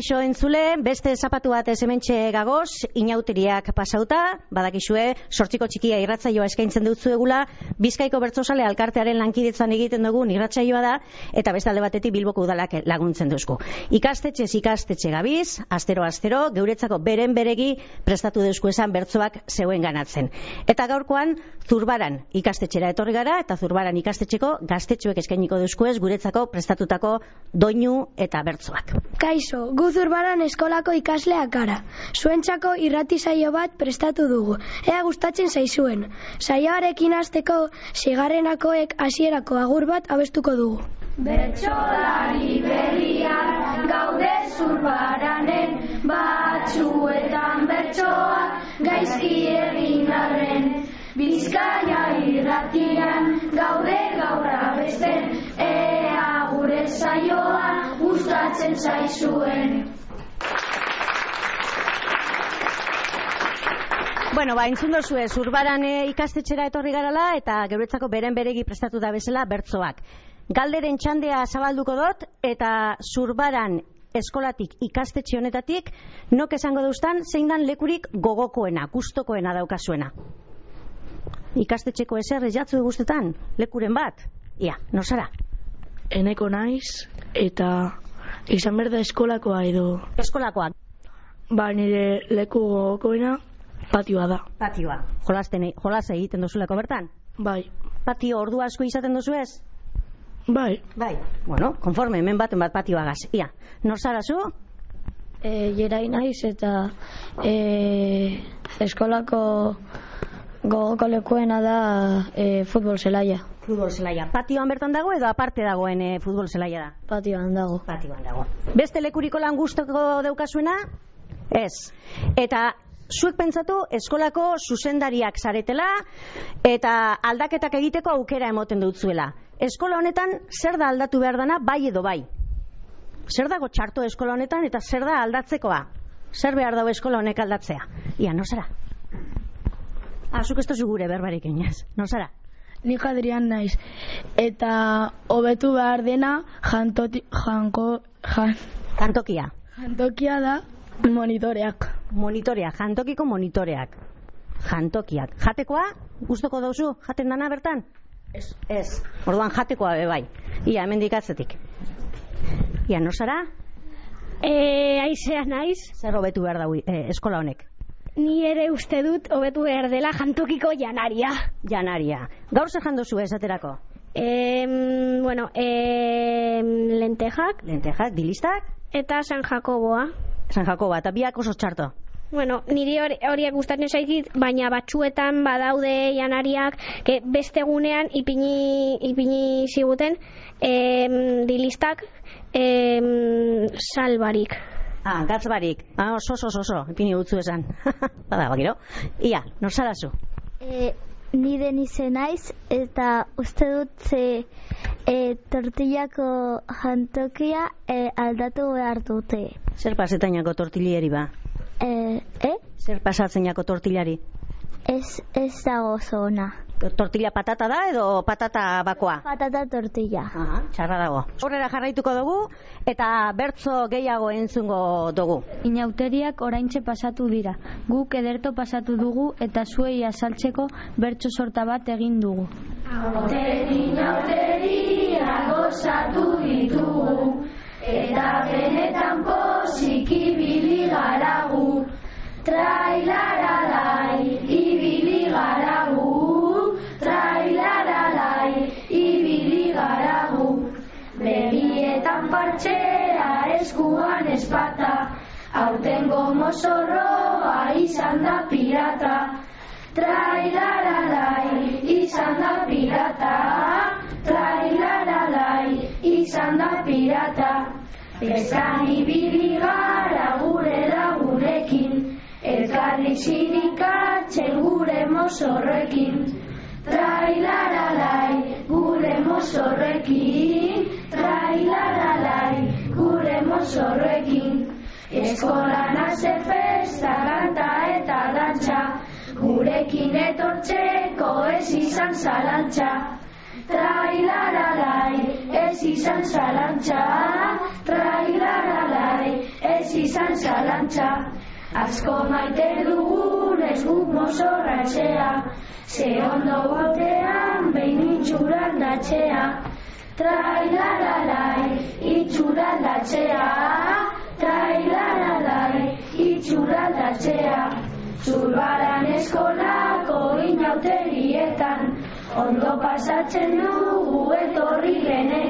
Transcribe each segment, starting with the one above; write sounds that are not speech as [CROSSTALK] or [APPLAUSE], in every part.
Kaixo entzule, beste zapatu bat ez hementxe gagoz, inauteriak pasauta, badakizue, sortziko txikia irratzaioa eskaintzen dut zuegula, Bizkaiko bertzosale alkartearen lankidetzan egiten dugu irratsaioa da, eta beste alde batetik bilboko udalak laguntzen duzku. Ikastetxe ikastetxe gabiz, astero astero, geuretzako beren beregi prestatu duzku esan bertzoak zeuen ganatzen. Eta gaurkoan, zurbaran ikastetxera etorri gara, eta zurbaran ikastetxeko gaztetxuek eskainiko duzku ez guretzako prestatutako doinu eta bertzoak. Kaixo, Guzurbaran eskolako ikasleak gara. Zuentzako irrati saio bat prestatu dugu. Ea gustatzen zaizuen. Saioarekin hasteko sigarrenakoek hasierako agur bat abestuko dugu. Bertsolari berriak gaude zurbaranen batzuetan bertsoak gaizki egin arren Bizkaia irratian gaude gaur abesten ea gure saioa gustatzen zaizuen. Bueno, ba, entzun dozue, zurbaran e, ikastetxera etorri garala eta geuretzako beren beregi prestatu da bezala bertzoak. Galderen txandea zabalduko dut eta zurbaran eskolatik ikastetxe honetatik nok esango duztan zein dan lekurik gogokoena, gustokoena daukazuena. Ikastetxeko eser jatzu guztetan, lekuren bat? Ia, no zara? Eneko naiz eta izan berda eskolakoa edo Eskolakoak, ba nire leku gogokoena patioa da. patioa. Jolasten, jolas egiten dozuleko bertan? Bai, Patio ordu asko izaten dozu ez? bai, Bai. Bueno, konforme, hemen baten bat patioagaz. Ia, nor zara zu? E, jerai naiz eta e, eskolako gogoko lekuena da e, futbol zelaia. Futbol zelaia. Patioan bertan dago edo aparte dagoen e, futbol zelaia da? Patioan dago. Patioan dago. Beste lekuriko lan gustoko daukasuena? Ez. Eta zuek pentsatu eskolako zuzendariak zaretela eta aldaketak egiteko aukera emoten dutzuela. Eskola honetan zer da aldatu behar dana bai edo bai? Zer dago txarto eskola honetan eta zer da aldatzekoa? Zer behar dago eskola honek aldatzea? Ia, no zara? Ah, zuk ez gure berbarik inaz. No zara? Ni Adrian naiz. Eta hobetu behar dena jantoti, janko, jan, Kantokia. jantokia da monitoreak. Monitoreak, jantokiko monitoreak. Jantokiak. Jatekoa, gustoko dauzu, jaten dana bertan? Ez. Ez. Orduan jatekoa be bai. Ia, hemen dikatzetik. Ia, no zara? E, aizea naiz, Zer hobetu behar dau eh, eskola honek? Ni ere uste dut hobetu behar dela jantokiko janaria. Janaria. Gaur zer jandozu esaterako? E, bueno, e, lentejak Lentejak, dilistak? eta San Jakoboa. San Jakoba, eta biak oso txarto. Bueno, niri hori- horiek gustatzen zaizkit, baina batzuetan badaude janariak ke beste egunean ipini, ipini ziguten em, dilistak em, salbarik. Ah, gatzbarik. Ah, oso, oso, oso. Ipini gutzu esan. [LAUGHS] Bada, bakiro. Ia, nor zara zu? E, ni denize naiz eta uste dut ze e, tortillako jantokia e, aldatu behar dute. Zer pasetainako tortilieri ba? E, e? Zer pasatzenako tortillari? Ez, ez dago oso ona. Tortilla patata da edo patata bakoa? Patata tortilla. Aha, txarra dago. Horrera jarraituko dugu eta bertzo gehiago entzungo dugu. Inauteriak oraintxe pasatu dira. Guk ederto pasatu dugu eta zuei azaltzeko bertso sorta bat egin dugu. Aurteri nauteria gozatu ditugu Eta benetan pozik ibili gara gu mozorroa izan da pirata. Trailaralai izan da pirata. Trailaralai izan da pirata. Peskan ibili gara gure lagurekin Elkarri sinikatzen gure mozorrekin. Trailaralai gure mozorrekin. Trailaralai gure mozorrekin Eskolan haze festa, kanta eta dantza. Gurekin etortzeko ez izan zalantza. Trailaralai ez izan zalantza. Trailaralai ez izan zalantza. Asko maite dugun ez guk mozorra etxea, ze ondo botean behin itxuran datxea. Trailaralai, itxuran datxea, trailaralai, itxuran datxea. Zurbaran eskolako inauterietan, ondo pasatzen dugu etorri benetan.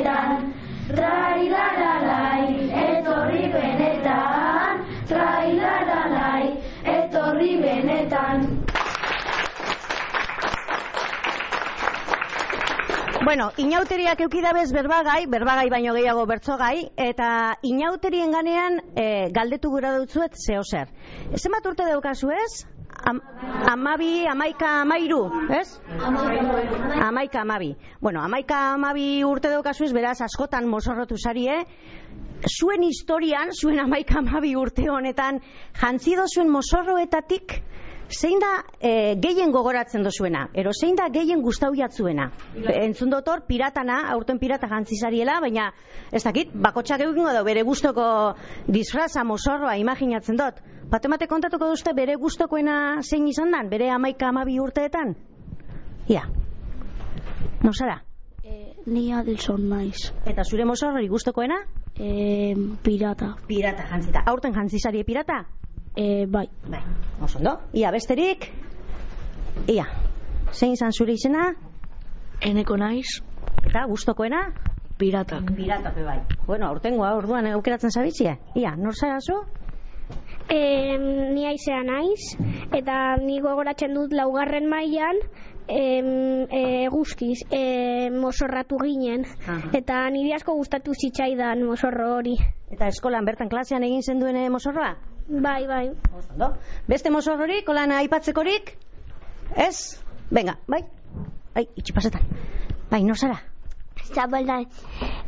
Bueno, inauteriak eukidabez berbagai, berbagai baino gehiago bertzogai, eta inauterien ganean e, galdetu gura dutzuet zeo zer. Zenbat urte daukazu ez? Am, amabi, amaika, amairu, ez? Amaika, amabi. Bueno, amaika, amabi urte daukazu ez, beraz, askotan mozorrotu zarie, zuen historian, zuen amaika, amabi urte honetan, jantzido zuen mozorroetatik, zein da e, gehien gogoratzen dozuena, ero zein da gehien gustau jatzuena. Entzun dotor, piratana, aurten pirata jantzizariela, baina ez dakit, bakotxak egingo da bere gustoko disfraza mozorroa imaginatzen dut. Batemate kontatuko duzte bere gustokoena zein izan dan, bere amaika amabi urteetan? Ia. No zara? E, ni Adelson naiz. Eta zure mozorrori gustokoena? E, pirata. Pirata jantzita. Aurten jantzizari pirata? E, bai. Bai, oso ondo. Ia besterik? Ia. Zein izan zure izena? Eneko naiz, Eta gustokoena? piratak. Pirata pe bai. Bueno, aurtengoa orduan aukeratzen zabitzia. Ia, nor zara zu? E, ni aizea naiz, eta ni gogoratzen dut laugarren mailan em, e, guztiz e, mozorratu ginen. Aha. Eta niri asko gustatu zitzaidan mozorro hori. Eta eskolan bertan klasean egin zenduen eh, mozorroa? Bai, bai. Ondo. Beste mozorrorik, kolan aipatzekorik? Ez? Venga, bai? Bai, itxipasetan. Bai, nor zara? Zabaldan.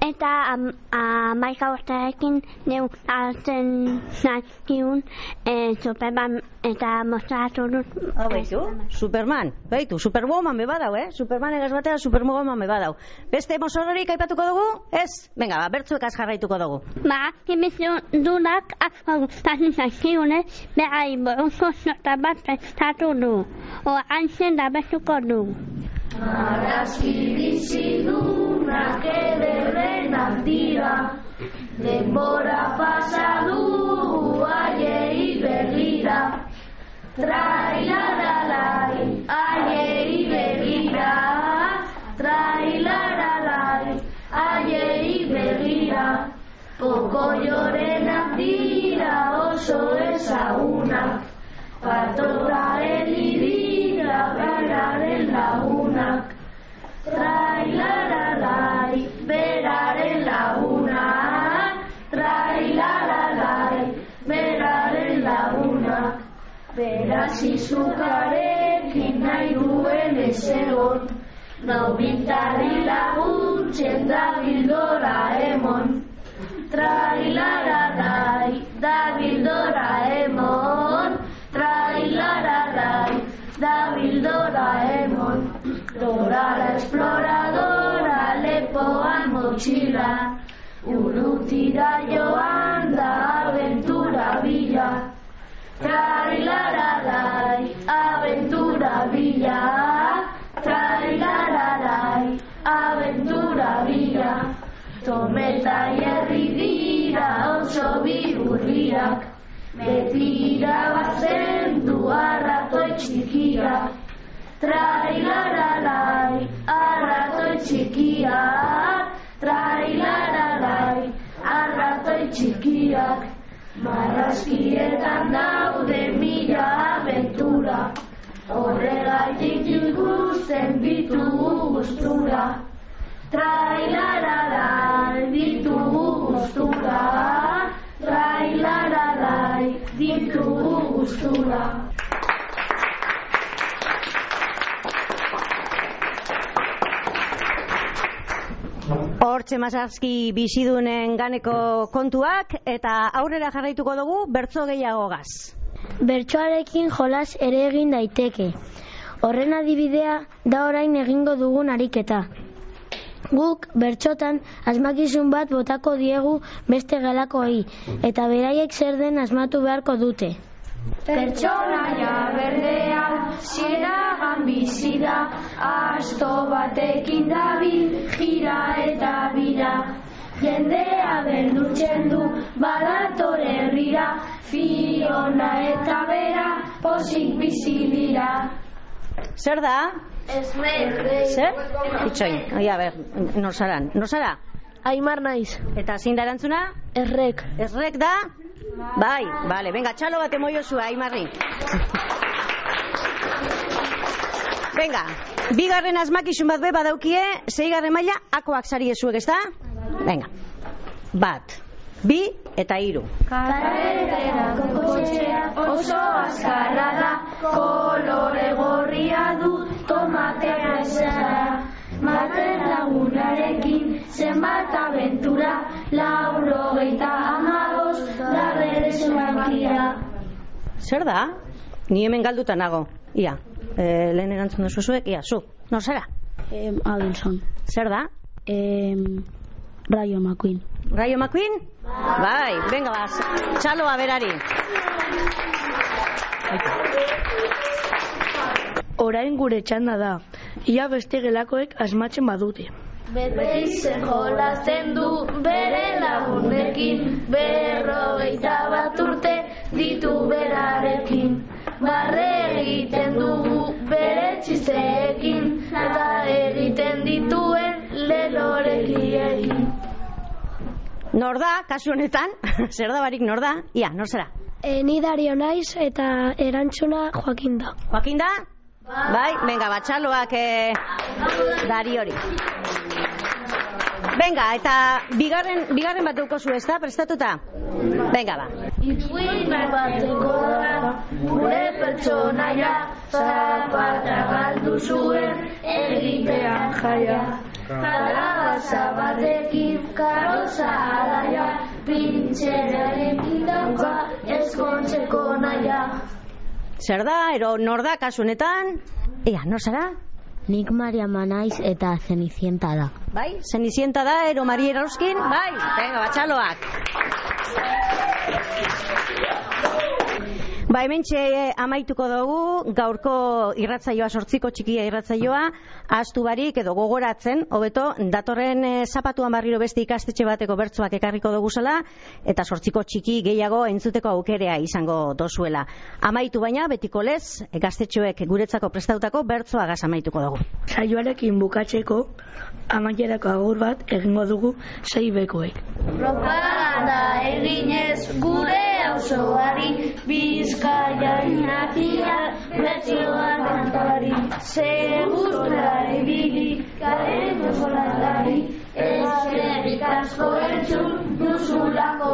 Eta am, amaika urterekin neu hartzen nakiun e, Superman eta mostratu dut. Hau baitu, Superman, baitu, Superwoman be badau, eh? Superman egaz batera Superwoman be badau. Beste mozorrorik aipatuko dugu? Ez? Venga, ba, bertzuekaz jarraituko dugu. Ba, kemizu dunak asko gustatzen nakiune, behai buruko sorta bat prestatu du. O antzen da betuko du. Arrazki bizidunak ederrenak dira, denbora pasa du aiei begira. Trailaralai, aiei begira, trailaralai, aiei begira. Pokoiorenak dira oso ezagunak, Patoraren dira Trailaralai, beraren lagunak. Trailaralai, beraren lagunak. Beraz izukarekin nahi duen ezegon. Nau bintari laguntzen da bildora motxila. Urrutira joan da aventura bila. Trailaralai, aventura bila. Trailaralai, aventura bila. Tometa herri dira oso bihurriak. Beti irabazen du arratoi txikiak. Trailaralai, Marraskietan daude mila aventura. Horregatik ikusten ditugu gustura. Trailaralai, ditugu gustura. Trailaralai, ditugu gustura. Hortxe mazazki bizidunen ganeko kontuak eta aurrera jarraituko dugu bertzo gehiagogaz. Bertsoarekin jolas ere egin daiteke. Horren adibidea da orain egingo dugun ariketa. Guk bertxotan asmakizun bat botako diegu beste gelakoei eta beraiek zer den asmatu beharko dute. Pertsonaia berdea, zieragan bizi da, asto batekin dabil, jira eta bira. Jendea beldurtzen du, badator herrira, fiona eta bera, posik bizi dira. Zer da? Esmer, Zer? Itxoin, oi, a ber, nor zaran? Nor zara? Aimar naiz. Eta zein da erantzuna? Errek. Errek da? Bai, bale, venga, txalo bat emoio zua, Aimarri. Venga, bigarren asmakizun bat be badaukie, zeigarren maila akoak sari ezuek, ez da? Venga, bat, bi eta hiru. Karreterako kotxea oso azkarra da, kolore gorria du tomatea ezara. Maten lagunarekin zenbat aventura, lauro geita zenbakia. Zer da? Ni hemen galduta nago. Ia, e, lehen erantzun duzu zuek, ia, zu, nor zara? Em, Adelson. Zer da? Em, Rayo McQueen. Rayo McQueen? Bai, venga, bas, txaloa berari. Orain gure txanda da. Ia beste gelakoek asmatzen badute. Beti jolasten du bere lagunekin, berrogeita bat urte ditu berarekin. Barre egiten dugu bere txisteekin, eta egiten dituen lelorekiekin. Nor da, kasu honetan, [LAUGHS] zer da barik nor da? Ia, nor zara? E, ni Dario naiz eta erantzuna Joakin da. Joaquin da? Bai, venga, batxaloak eh, dari hori. Venga, eta bigarren, bigarren bat daukozu ez da, prestatuta? Venga, ba. Ipuin bateko da, gure pertsonaia, zapata galdu zuen, egitean jaia. Kalabaza batekin, karoza alaia, pintxerarekin dauka, ezkontzeko naia. Zer da, ero nor da, kasu honetan? Ea, nor zara? Nik Maria Manaiz eta Zenicienta da. Bai, Zenicienta da, ero Maria Erauskin? Bai, venga, batxaloak. Ba, hemen amaituko dugu, gaurko irratzaioa, sortziko txikia irratzaioa, astu barik edo gogoratzen, hobeto datorren e, zapatuan barriro beste ikastetxe bateko bertsoak ekarriko dugu zela, eta sortziko txiki gehiago entzuteko aukerea izango dozuela. Amaitu baina, betiko lez, gaztetxoek guretzako prestautako bertsoa gaz amaituko dugu. Saioarekin bukatzeko amaierako agur bat egingo dugu sei bekoek. Propaganda eginez gure auzoari Bizkaia inatia Bertsioan kantari Segurra ibili Garen jokolatari Eskerrik asko entzun Duzulako